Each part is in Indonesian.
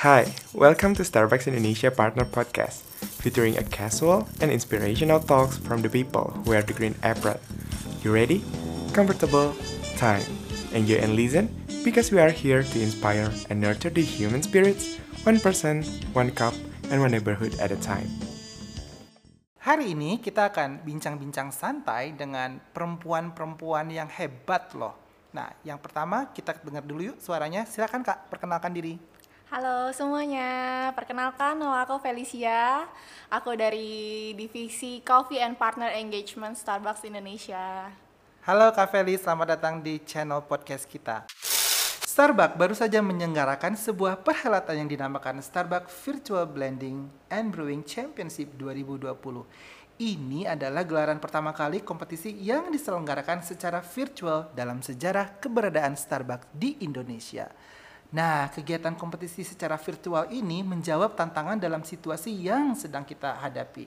Hi, welcome to Starbucks Indonesia Partner Podcast, featuring a casual and inspirational talks from the people who wear the green apron. You ready? Comfortable? Time. Enjoy and listen because we are here to inspire and nurture the human spirits, one person, one cup, and one neighborhood at a time. Hari ini kita akan bincang-bincang santai dengan perempuan-perempuan yang hebat loh. Nah, yang pertama kita dengar dulu yuk suaranya. Silakan Kak, perkenalkan diri. Halo semuanya, perkenalkan nama aku Felicia. Aku dari divisi Coffee and Partner Engagement Starbucks Indonesia. Halo Kak Feli, selamat datang di channel podcast kita. Starbucks baru saja menyelenggarakan sebuah perhelatan yang dinamakan Starbucks Virtual Blending and Brewing Championship 2020. Ini adalah gelaran pertama kali kompetisi yang diselenggarakan secara virtual dalam sejarah keberadaan Starbucks di Indonesia. Nah, kegiatan kompetisi secara virtual ini menjawab tantangan dalam situasi yang sedang kita hadapi.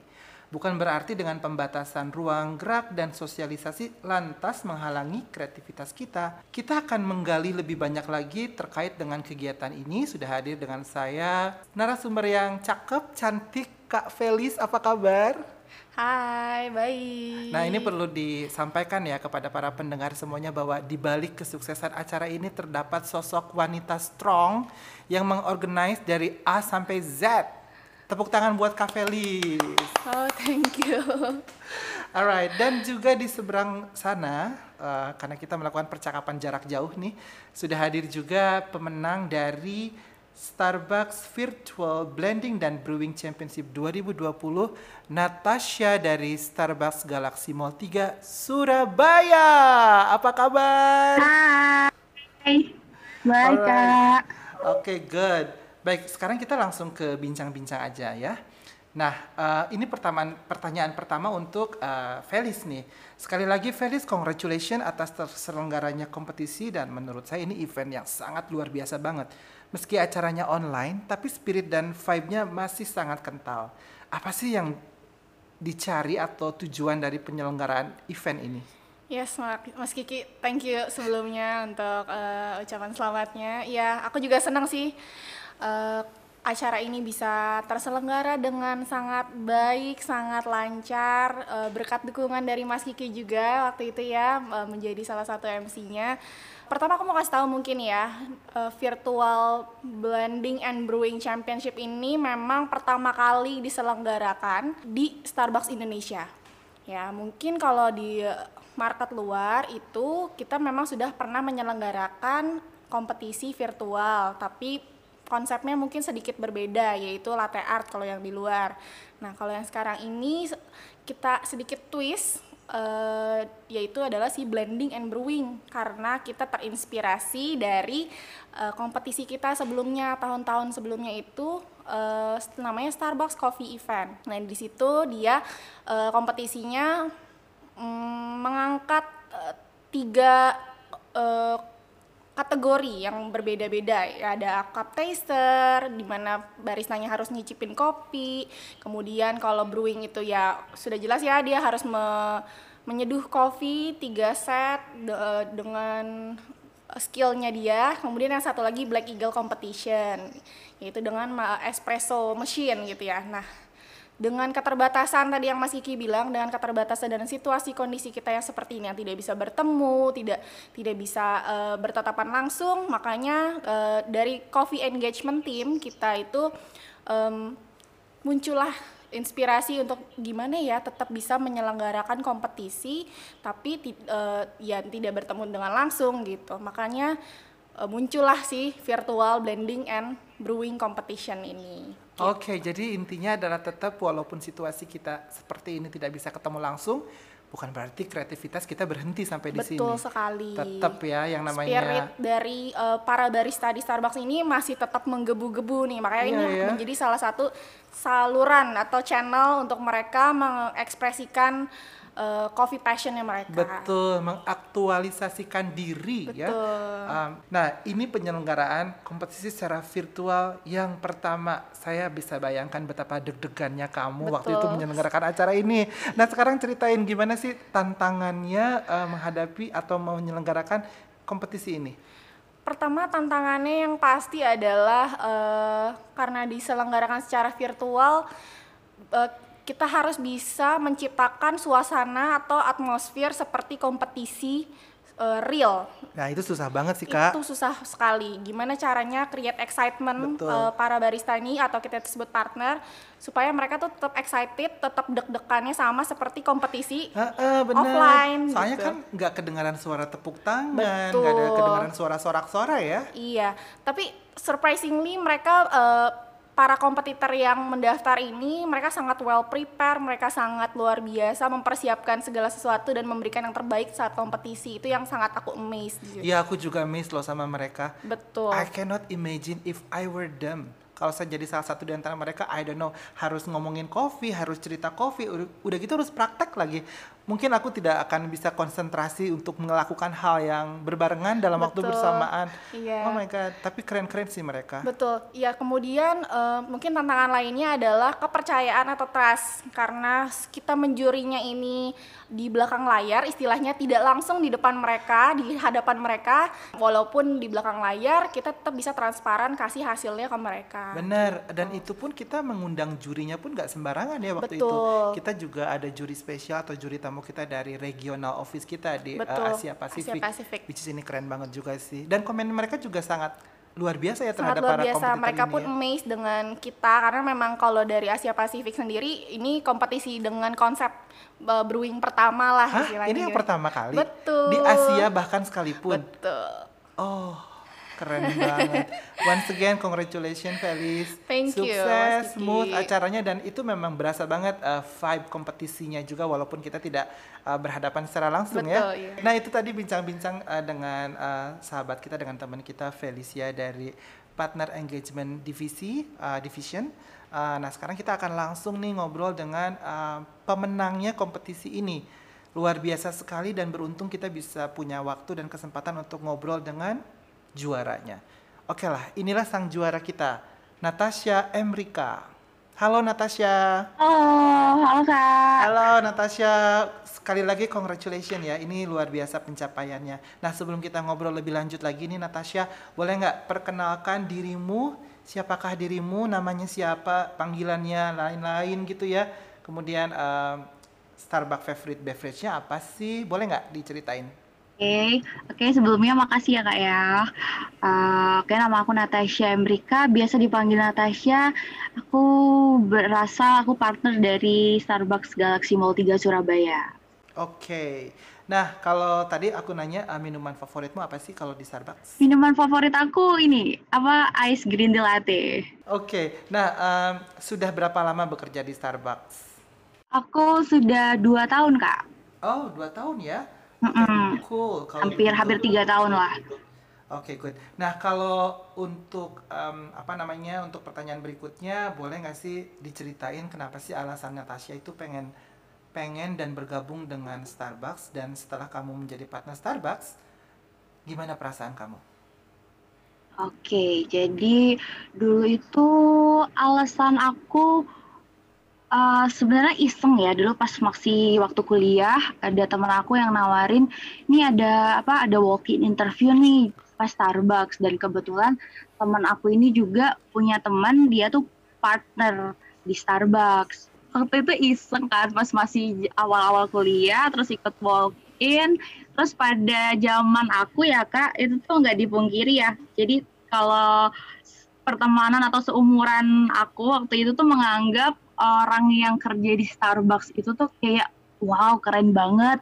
Bukan berarti dengan pembatasan ruang gerak dan sosialisasi lantas menghalangi kreativitas kita. Kita akan menggali lebih banyak lagi terkait dengan kegiatan ini. Sudah hadir dengan saya narasumber yang cakep, cantik, Kak Felis. Apa kabar? Hai, baik. Nah, ini perlu disampaikan ya kepada para pendengar semuanya bahwa di balik kesuksesan acara ini terdapat sosok wanita strong yang mengorganize dari A sampai Z. Tepuk tangan buat Kak Felis. Oh, thank you. Alright, dan juga di seberang sana, uh, karena kita melakukan percakapan jarak jauh nih, sudah hadir juga pemenang dari Starbucks Virtual Blending dan Brewing Championship 2020, Natasha dari Starbucks Galaxy Mall 3, Surabaya. Apa kabar? Hai, baik kak. Oke, good. Baik, sekarang kita langsung ke bincang-bincang aja ya. Nah, eh, ini pertanyaan pertanyaan pertama untuk eh, Felis nih. Sekali lagi Felis, congratulations atas terselenggaranya kompetisi dan menurut saya ini event yang sangat luar biasa banget. Meski acaranya online, tapi spirit dan vibe-nya masih sangat kental. Apa sih yang dicari atau tujuan dari penyelenggaraan event ini? Yes, Mas Kiki, thank you sebelumnya untuk eh, ucapan selamatnya. Ya, aku juga senang sih eh, acara ini bisa terselenggara dengan sangat baik, sangat lancar, eh, berkat dukungan dari Mas Kiki juga waktu itu ya eh, menjadi salah satu MC-nya. Pertama aku mau kasih tahu mungkin ya, eh, virtual blending and brewing championship ini memang pertama kali diselenggarakan di Starbucks Indonesia. Ya, mungkin kalau di market luar itu kita memang sudah pernah menyelenggarakan kompetisi virtual, tapi konsepnya mungkin sedikit berbeda yaitu latte art kalau yang di luar. Nah, kalau yang sekarang ini kita sedikit twist eh, yaitu adalah si blending and brewing karena kita terinspirasi dari eh, kompetisi kita sebelumnya tahun-tahun sebelumnya itu eh, namanya Starbucks Coffee Event. Nah, di situ dia eh, kompetisinya mm, mengangkat eh, tiga eh, kategori yang berbeda-beda. Ya ada cup taster di mana baristanya harus nyicipin kopi. Kemudian kalau brewing itu ya sudah jelas ya dia harus me- menyeduh kopi tiga set de- dengan skillnya dia. Kemudian yang satu lagi black eagle competition yaitu dengan espresso machine gitu ya. Nah dengan keterbatasan tadi yang Mas Kiki bilang dengan keterbatasan dan situasi kondisi kita yang seperti ini yang tidak bisa bertemu tidak tidak bisa eh, bertatapan langsung makanya eh, dari coffee engagement team kita itu em, muncullah inspirasi untuk gimana ya tetap bisa menyelenggarakan kompetisi tapi eh, ya tidak bertemu dengan langsung gitu. Makanya eh, muncullah sih virtual blending and brewing competition ini Oke, jadi intinya adalah tetap walaupun situasi kita seperti ini tidak bisa ketemu langsung, bukan berarti kreativitas kita berhenti sampai di sini. Betul sekali. Tetap ya yang namanya Spirit dari uh, para barista di Starbucks ini masih tetap menggebu-gebu nih. Makanya Iya, ini ya. menjadi salah satu saluran atau channel untuk mereka mengekspresikan uh, coffee passionnya mereka. betul mengaktualisasikan diri ya. Betul. Um, nah, ini penyelenggaraan kompetisi secara virtual yang pertama saya bisa bayangkan betapa deg-degannya kamu waktu itu Betul. menyelenggarakan acara ini. Nah, sekarang ceritain gimana sih tantangannya uh, menghadapi atau menyelenggarakan kompetisi ini? Pertama tantangannya yang pasti adalah eh, karena diselenggarakan secara virtual eh, kita harus bisa menciptakan suasana atau atmosfer seperti kompetisi eh, real. Nah itu susah banget sih kak. Itu susah sekali. Gimana caranya create excitement Betul. eh, para barista ini atau kita sebut partner supaya mereka tuh tetap excited, tetap deg-degannya sama seperti kompetisi Heeh, bener. offline, Soalnya gitu. kan nggak kedengaran suara tepuk tangan, nggak ada kedengaran suara sorak-sorai ya. Iya, tapi surprisingly mereka eh, para kompetitor yang mendaftar ini mereka sangat well prepare, mereka sangat luar biasa mempersiapkan segala sesuatu dan memberikan yang terbaik saat kompetisi. Itu yang sangat aku amazed. Iya aku juga miss loh sama mereka. Betul. I cannot imagine if I were them. Kalau saya jadi salah satu di antara mereka, I don't know, harus ngomongin kopi, harus cerita kopi, udah, udah gitu harus praktek lagi. Mungkin aku tidak akan bisa konsentrasi untuk melakukan hal yang berbarengan dalam waktu Betul. bersamaan. Iya. Oh my god, tapi keren-keren sih mereka. Betul. Ya, kemudian eh, mungkin tantangan lainnya adalah kepercayaan atau trust karena kita menjurinya ini di belakang layar, istilahnya tidak langsung di depan mereka, di hadapan mereka, walaupun di belakang layar kita tetap bisa transparan kasih hasilnya ke mereka. Bener, dan itu pun kita mengundang jurinya pun nggak sembarangan ya waktu itu. Betul. Kita juga ada juri spesial atau juri tamu kita dari regional office kita di uh, Betul, Asia Pasifik. Asia Pasifik. Which is ini keren banget juga sih. Dan komen mereka juga sangat luar biasa ya sangat terhadap luar para biasa kompetitor mereka ini pun ya. amazed dengan kita karena memang kalau dari Asia Pasifik sendiri ini kompetisi dengan konsep uh, brewing pertama lah Hah? Ini yang gitu. pertama kali? Betul. Di Asia bahkan sekalipun? betul Oh, keren banget. Once again, congratulations Felis. Thank you, Sukses, Mas Kiki. smooth acaranya dan itu memang berasa banget uh, vibe kompetisinya juga walaupun kita tidak uh, berhadapan secara langsung ya. Betul, iya. Nah itu tadi bincang-bincang uh, dengan uh, sahabat kita dengan teman kita Felicia dari Partner Engagement Divisi uh, Division. Uh, nah sekarang kita akan langsung nih ngobrol dengan uh, pemenangnya kompetisi ini. Luar biasa sekali dan beruntung kita bisa punya waktu dan kesempatan untuk ngobrol dengan juaranya. Oke lah, inilah sang juara kita, Natasha Emrika. Halo Natasha. Oh, halo Kak. Halo Natasha, sekali lagi congratulations ya, ini luar biasa pencapaiannya. Nah sebelum kita ngobrol lebih lanjut lagi nih Natasha, boleh nggak perkenalkan dirimu, siapakah dirimu, namanya siapa, panggilannya, lain-lain gitu ya. Kemudian em, Starbucks favorite beverage-nya apa sih, boleh nggak diceritain? Oke, oke sebelumnya makasih ya Kak ya. Eh, Oke, nama aku Natasha Emrika, biasa dipanggil Natasha. Aku berasal aku partner dari Starbucks Galaxy Mall 3 Surabaya. Oke, nah kalau tadi aku nanya eh, minuman favoritmu apa sih kalau di Starbucks? Minuman favorit aku ini apa ice green tea latte. Oke, nah em, sudah berapa lama bekerja di Starbucks? Aku sudah dua tahun Kak, Oh, dua tahun ya? Mm-mm. Cool. Kalau hampir gitu- hampir tiga tahun lah. Oke, good. Nah, kalau untuk em, apa namanya untuk pertanyaan berikutnya, boleh nggak sih diceritain kenapa sih alasan Natasha itu pengen pengen dan bergabung dengan Starbucks dan setelah kamu menjadi partner Starbucks, gimana perasaan kamu? Oke, jadi dulu itu alasan aku eh, sebenarnya iseng ya dulu pas masih waktu kuliah ada teman aku yang nawarin ini ada apa ada walk-in interview nih pas Starbucks. Dan kebetulan teman aku ini juga punya teman dia tuh partner di Starbucks. Waktu itu iseng kan pas masih awal-awal kuliah terus ikut walk-in. Terus pada zaman aku ya kak itu tuh nggak dipungkiri ya. Jadi kalau pertemanan atau seumuran aku waktu itu tuh menganggap orang yang kerja di Starbucks itu tuh kayak wow keren banget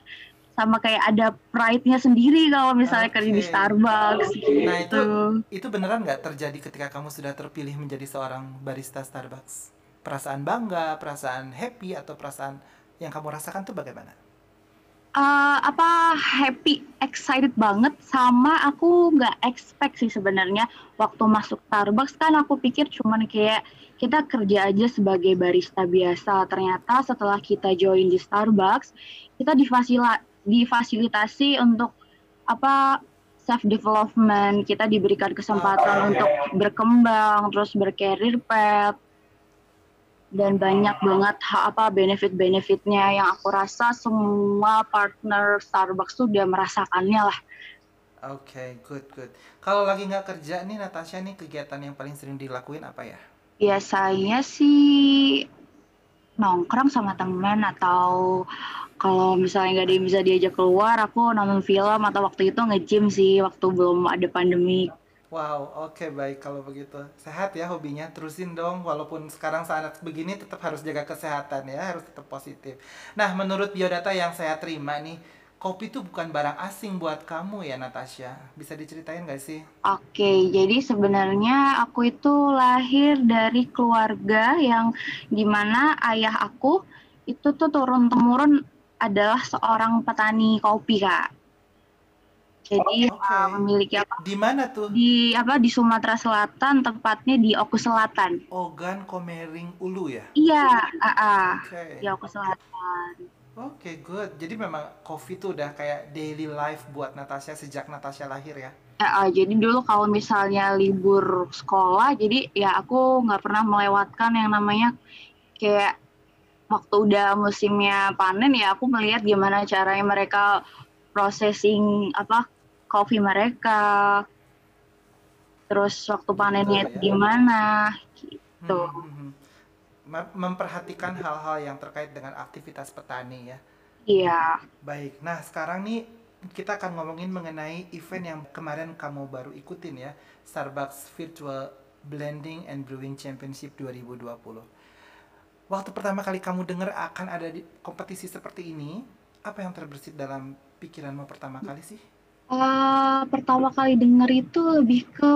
sama kayak ada pride-nya sendiri kalau misalnya kerja di. Starbucks Nah, itu gitu. itu beneran nggak terjadi ketika kamu sudah terpilih menjadi seorang barista Starbucks? Perasaan bangga, perasaan happy atau perasaan yang kamu rasakan tuh bagaimana? Eh, apa happy, excited banget sama aku nggak expect sih sebenarnya waktu masuk Starbucks kan aku pikir cuman kayak kita kerja aja sebagai barista biasa. Ternyata setelah kita join di Starbucks, kita difasila, difasilitasi untuk apa self development, kita diberikan kesempatan untuk berkembang, terus berkarir path dan banyak banget apa benefit-benefitnya yang aku rasa semua partner Starbucks tuh udah merasakannya lah. Oke, good good. Kalau lagi nggak kerja nih Natasha nih kegiatan yang paling sering dilakuin apa ya? Biasanya sih nongkrong sama teman atau kalau misalnya nggak ada yang bisa diajak keluar, aku nonton film atau waktu itu nge-gym sih waktu belum ada pandemi. Wow, oke baik kalau begitu. Sehat ya hobinya, terusin dong. Walaupun sekarang saat begini tetap harus jaga kesehatan ya, harus tetap positif. Nah, menurut biodata yang saya terima nih, kopi itu bukan barang asing buat kamu ya Natasha. Bisa diceritain gak sih? Oke, jadi sebenarnya aku itu lahir dari keluarga yang di mana ayah aku itu tuh turun temurun adalah seorang petani kopi kak. Jadi Oke. uh, memiliki apa Di mana tuh? di apa di Sumatera Selatan, tepatnya di Oku Selatan. Ogan Komering Ulu ya? Iya, ah, ah, Oke. di Oku Selatan. Oke, good. Jadi memang kopi tuh udah kayak daily life buat Natasha sejak Natasha lahir ya? Eh, ah, jadi dulu kalau misalnya libur sekolah, jadi ya aku nggak pernah melewatkan yang namanya kayak waktu udah musimnya panen ya aku melihat gimana caranya mereka processing apa kopi mereka, terus waktu panennya Betul ya. gimana gitu. Hmm, hmm, hmm. Mem- Memperhatikan hal-hal yang terkait dengan aktivitas petani ya. Iya. Baik, nah sekarang nih kita akan ngomongin mengenai event yang kemarin kamu baru ikutin ya, Starbucks Virtual Blending and Brewing Championship 2020. Waktu pertama kali kamu dengar akan ada di kompetisi seperti ini, apa yang terbersit dalam pikiranmu pertama kali sih? Eh, pertama kali denger itu lebih ke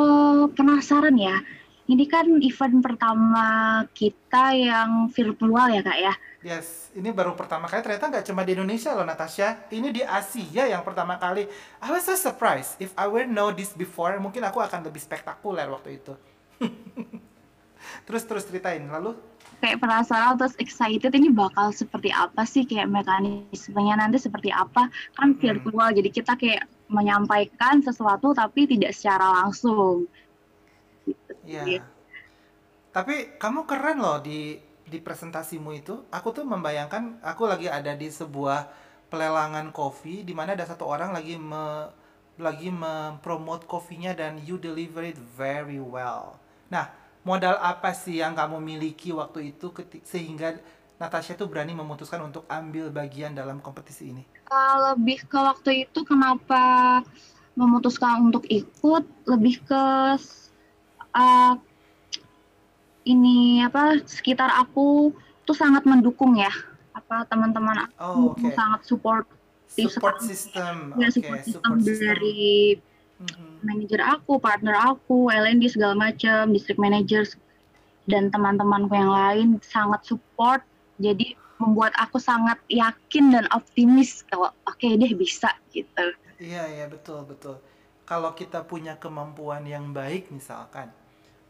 penasaran ya. Ini kan event pertama kita yang virtual ya kak ya. Yes, ini baru pertama kali ternyata nggak cuma di Indonesia loh Natasha. Ini di Asia yang pertama kali. I was so surprised. If I were know this before, mungkin aku akan lebih spektakuler waktu itu. terus terus ceritain. Lalu Kayak penasaran terus excited ini bakal seperti apa sih kayak mekanismenya nanti seperti apa. Kan Mm-mm. virtual jadi kita kayak menyampaikan sesuatu tapi tidak secara langsung. Gitu ya. sih. Tapi kamu keren loh di di presentasimu itu. Aku tuh membayangkan aku lagi ada di sebuah pelelangan kopi di mana ada satu orang lagi me, lagi mempromote kopinya dan you deliver it very well. Nah, modal apa sih yang kamu miliki waktu itu sehingga Natasha tuh berani memutuskan untuk ambil bagian dalam kompetisi ini? Uh, lebih ke waktu itu kenapa memutuskan untuk ikut lebih ke uh, ini apa sekitar aku tuh sangat mendukung ya apa teman-teman aku Oh, oke. sangat support Support sekali. system. ya Oke, support system support system. dari Mhm. manajer aku, partner aku, L&D segala macam, district managers dan teman-temanku yang lain sangat support. Jadi membuat aku sangat yakin dan optimis kalau oke deh bisa gitu. Iya, iya, betul, betul. Kalau kita punya kemampuan yang baik misalkan,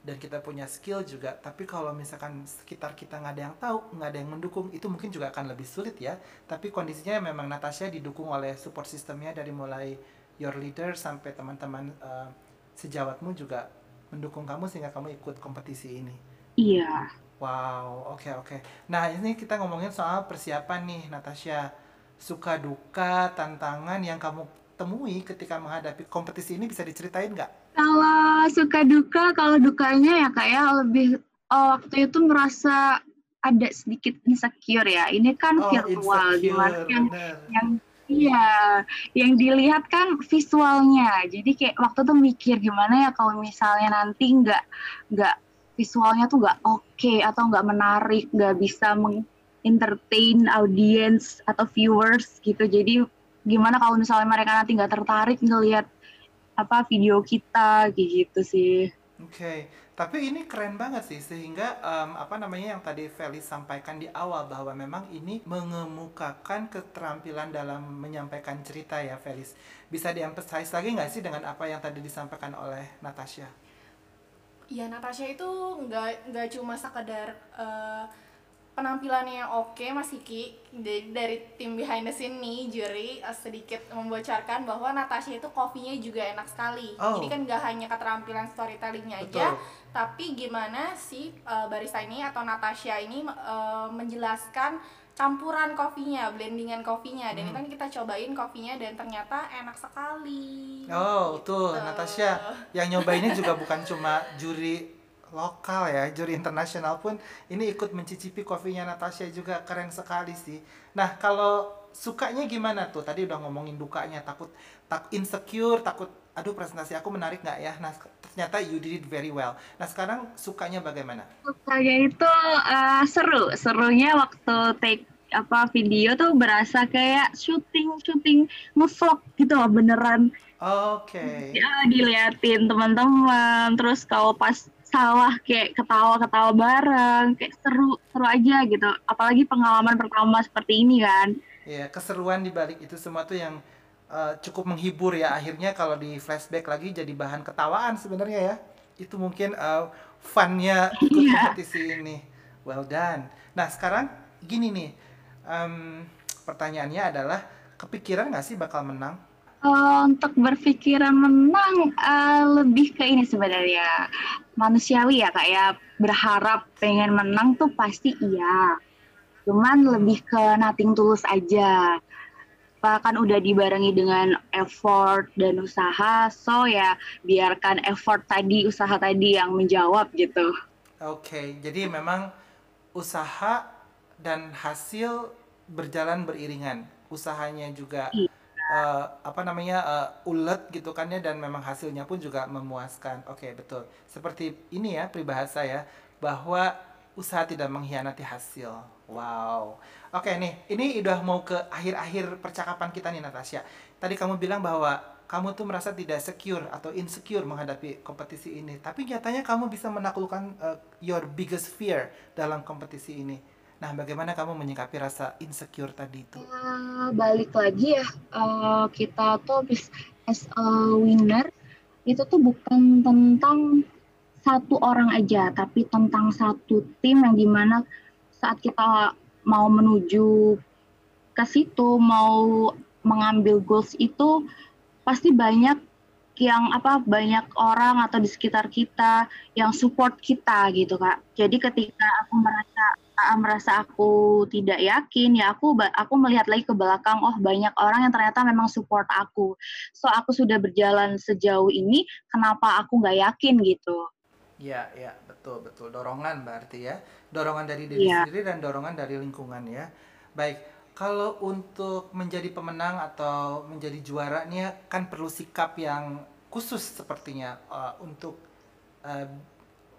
dan kita punya skill juga, tapi kalau misalkan sekitar kita nggak ada yang tahu, nggak ada yang mendukung, itu mungkin juga akan lebih sulit ya. Tapi kondisinya memang Natasha didukung oleh support sistemnya dari mulai your leader sampai teman-teman eh, sejawatmu juga mendukung kamu sehingga kamu ikut kompetisi ini. Iya. Wow, oke oke. Nah, ini kita ngomongin soal persiapan nih, Natasha. Suka duka, tantangan yang kamu temui ketika menghadapi kompetisi ini bisa diceritain nggak? Kalau suka duka, kalau dukanya ya kayak lebih oh, waktu itu merasa ada sedikit insecure ya. Ini kan Oh, virtual, insecure, yang bener. yang iya yang dilihat kan visualnya jadi kayak waktu tuh mikir gimana ya kalau misalnya nanti nggak nggak visualnya tuh nggak oke atau nggak menarik nggak bisa mengentertain audience atau viewers gitu jadi gimana kalau misalnya mereka nanti nggak tertarik ngelihat apa video kita kayak gitu sih Oke, tapi ini keren banget sih sehingga em, apa namanya yang tadi Felis sampaikan di awal bahwa memang ini mengemukakan keterampilan dalam menyampaikan cerita ya Felis. Bisa diemphasize lagi nggak sih dengan apa yang tadi disampaikan oleh Natasha? Ya Natasha itu nggak nggak cuma sekedar eh, penampilannya yang oke Mas Kiki dari, dari tim behind the scene nih juri eh, sedikit membocorkan bahwa Natasha itu kopinya juga enak sekali. Oh. Jadi kan nggak hanya keterampilan storytellingnya aja, Betul. tapi gimana si eh, barista ini atau Natasha ini eh, menjelaskan campuran kopinya, blendingan kopinya dan itu kan kita cobain kopinya dan ternyata enak sekali. Oh, tuh Gitu. Natasha yang nyobainnya juga bukan cuma juri lokal ya, juri internasional pun ini ikut mencicipi kopinya Natasha juga keren sekali sih. Nah, kalau sukanya gimana tuh? Tadi udah ngomongin dukanya, takut tak insecure, takut aduh presentasi aku menarik nggak ya? Nah, ternyata you did it very well. Nah, sekarang sukanya bagaimana? Sukanya itu eh, seru, serunya waktu take apa video tuh berasa kayak syuting syuting ngevlog gitu loh beneran Oke. ya diliatin teman-teman terus kalau pas salah kayak ketawa-ketawa bareng kayak seru seru aja gitu apalagi pengalaman pertama seperti ini kan Ya, keseruan di balik itu semua tuh yang uh, cukup menghibur ya. Akhirnya kalau di flashback lagi jadi bahan ketawaan sebenarnya ya. Itu mungkin uh, funnya ikut Iya. kompetisi ini. Well done. Nah, sekarang gini nih. Em, pertanyaannya adalah kepikiran nggak sih bakal menang? Eh, untuk berpikiran menang eh, lebih ke ini sebenarnya. Manusiawi ya kak ya. Berharap pengen menang tuh pasti iya. Cuman lebih ke nothing tulus aja. Bahkan udah dibarengi dengan effort dan usaha so ya biarkan effort tadi usaha tadi yang menjawab gitu. Oke, jadi memang usaha dan hasil berjalan beriringan. Usahanya juga Iya. Eh, apa namanya eh, ulet gitu kan ya dan memang hasilnya pun juga memuaskan. Oke, betul. Seperti ini ya peribahasa ya bahwa usaha tidak mengkhianati hasil. Wow. Oke nih, ini udah mau ke akhir-akhir percakapan kita nih Natasha. Tadi kamu bilang bahwa kamu tuh merasa tidak secure atau insecure menghadapi kompetisi ini. Tapi nyatanya kamu bisa menaklukkan uh, your biggest fear dalam kompetisi ini. Nah, bagaimana kamu menyikapi rasa insecure tadi itu? Eh, balik lagi ya eh, kita tuh as a winner itu tuh bukan tentang satu orang aja tapi tentang satu tim yang di mana saat kita mau menuju ke situ mau mengambil goals itu pasti banyak yang apa banyak orang atau di sekitar kita yang support kita gitu kak jadi ketika aku merasa merasa aku tidak yakin ya aku aku melihat lagi ke belakang oh banyak orang yang ternyata memang support aku so aku sudah berjalan sejauh ini kenapa aku nggak yakin gitu Ya, ya, betul, betul. Dorongan berarti ya. Dorongan dari diri Iya. sendiri dan dorongan dari lingkungan ya. Baik, kalau untuk menjadi pemenang atau menjadi juara nih ya, kan perlu sikap yang khusus sepertinya eh, untuk eh,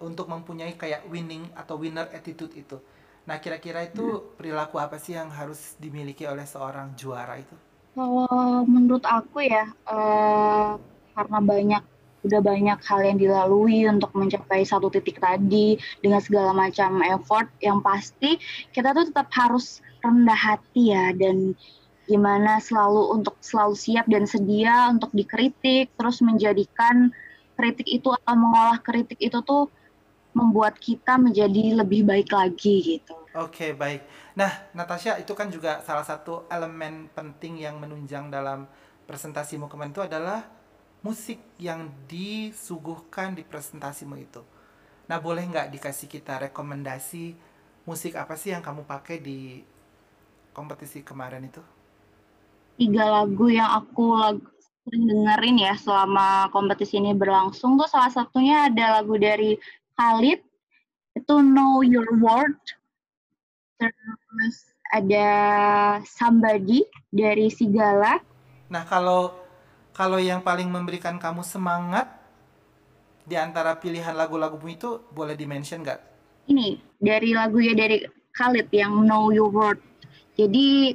untuk mempunyai kayak winning atau winner attitude itu. Nah, kira-kira itu perilaku apa sih yang harus dimiliki oleh seorang juara itu? Kalau menurut aku ya, eh, karena banyak udah banyak hal yang dilalui untuk mencapai satu titik tadi dengan segala macam effort, yang pasti kita tuh tetap harus rendah hati ya dan gimana selalu untuk selalu siap dan sedia untuk dikritik, terus menjadikan kritik itu atau mengolah kritik itu tuh membuat kita menjadi lebih baik lagi gitu. Oke, baik. Nah, Natasha, itu kan juga salah satu elemen penting yang menunjang dalam presentasimu kemarin itu adalah musik yang disuguhkan di presentasimu itu. Nah, boleh nggak dikasih kita rekomendasi musik apa sih yang kamu pakai di kompetisi kemarin itu? tiga lagu yang aku lag- sering dengerin ya selama kompetisi ini berlangsung tuh salah satunya ada lagu dari Khalid itu Know Your Word terus ada Somebody dari Sigala Nah, kalau kalau yang paling memberikan kamu semangat di antara pilihan lagu-lagumu itu boleh dimention nggak? ini dari lagu ya dari Khalid yang Know Your Word jadi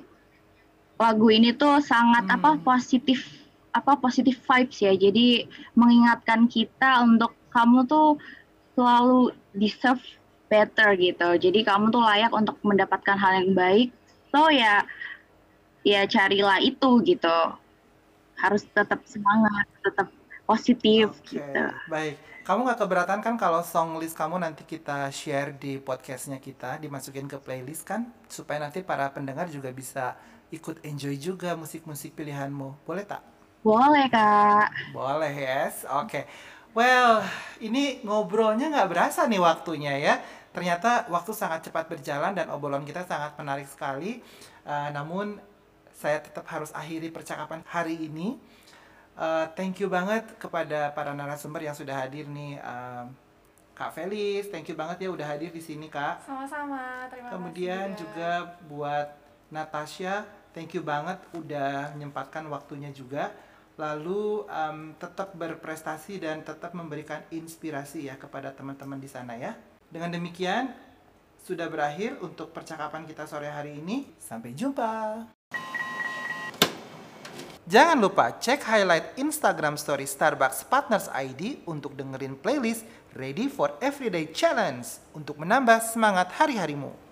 lagu ini tuh sangat Hmm. apa positif apa positif vibes ya jadi mengingatkan kita untuk kamu tuh selalu deserve better gitu jadi kamu tuh layak untuk mendapatkan hal yang baik so ya ya carilah itu gitu harus tetap semangat tetap positif Oke, gitu baik. Kamu nggak keberatan kan kalau song list kamu nanti kita share di podcastnya kita, dimasukin ke playlist kan, supaya nanti para pendengar juga bisa ikut enjoy juga musik-musik pilihanmu. Boleh tak? boleh kak Boleh, yes. Oke. Well, ini ngobrolnya nggak berasa nih waktunya ya. Ternyata waktu sangat cepat berjalan dan obrolan kita sangat menarik sekali. Uh, namun saya tetap harus akhiri percakapan hari ini. Uh, thank you banget kepada para narasumber yang sudah hadir nih. Uh, Kak Felis, thank you banget ya udah hadir di sini Kak. Sama-sama, terima Kemudian kasih juga buat Natasha, thank you banget udah menyempatkan waktunya juga. Lalu um, tetap berprestasi dan tetap memberikan inspirasi ya kepada teman-teman di sana ya. Dengan demikian, sudah berakhir untuk percakapan kita sore hari ini. Sampai jumpa. Jangan lupa cek highlight Instagram story Starbucks Partners ID untuk dengerin playlist Ready for Everyday Challenge untuk menambah semangat hari-harimu.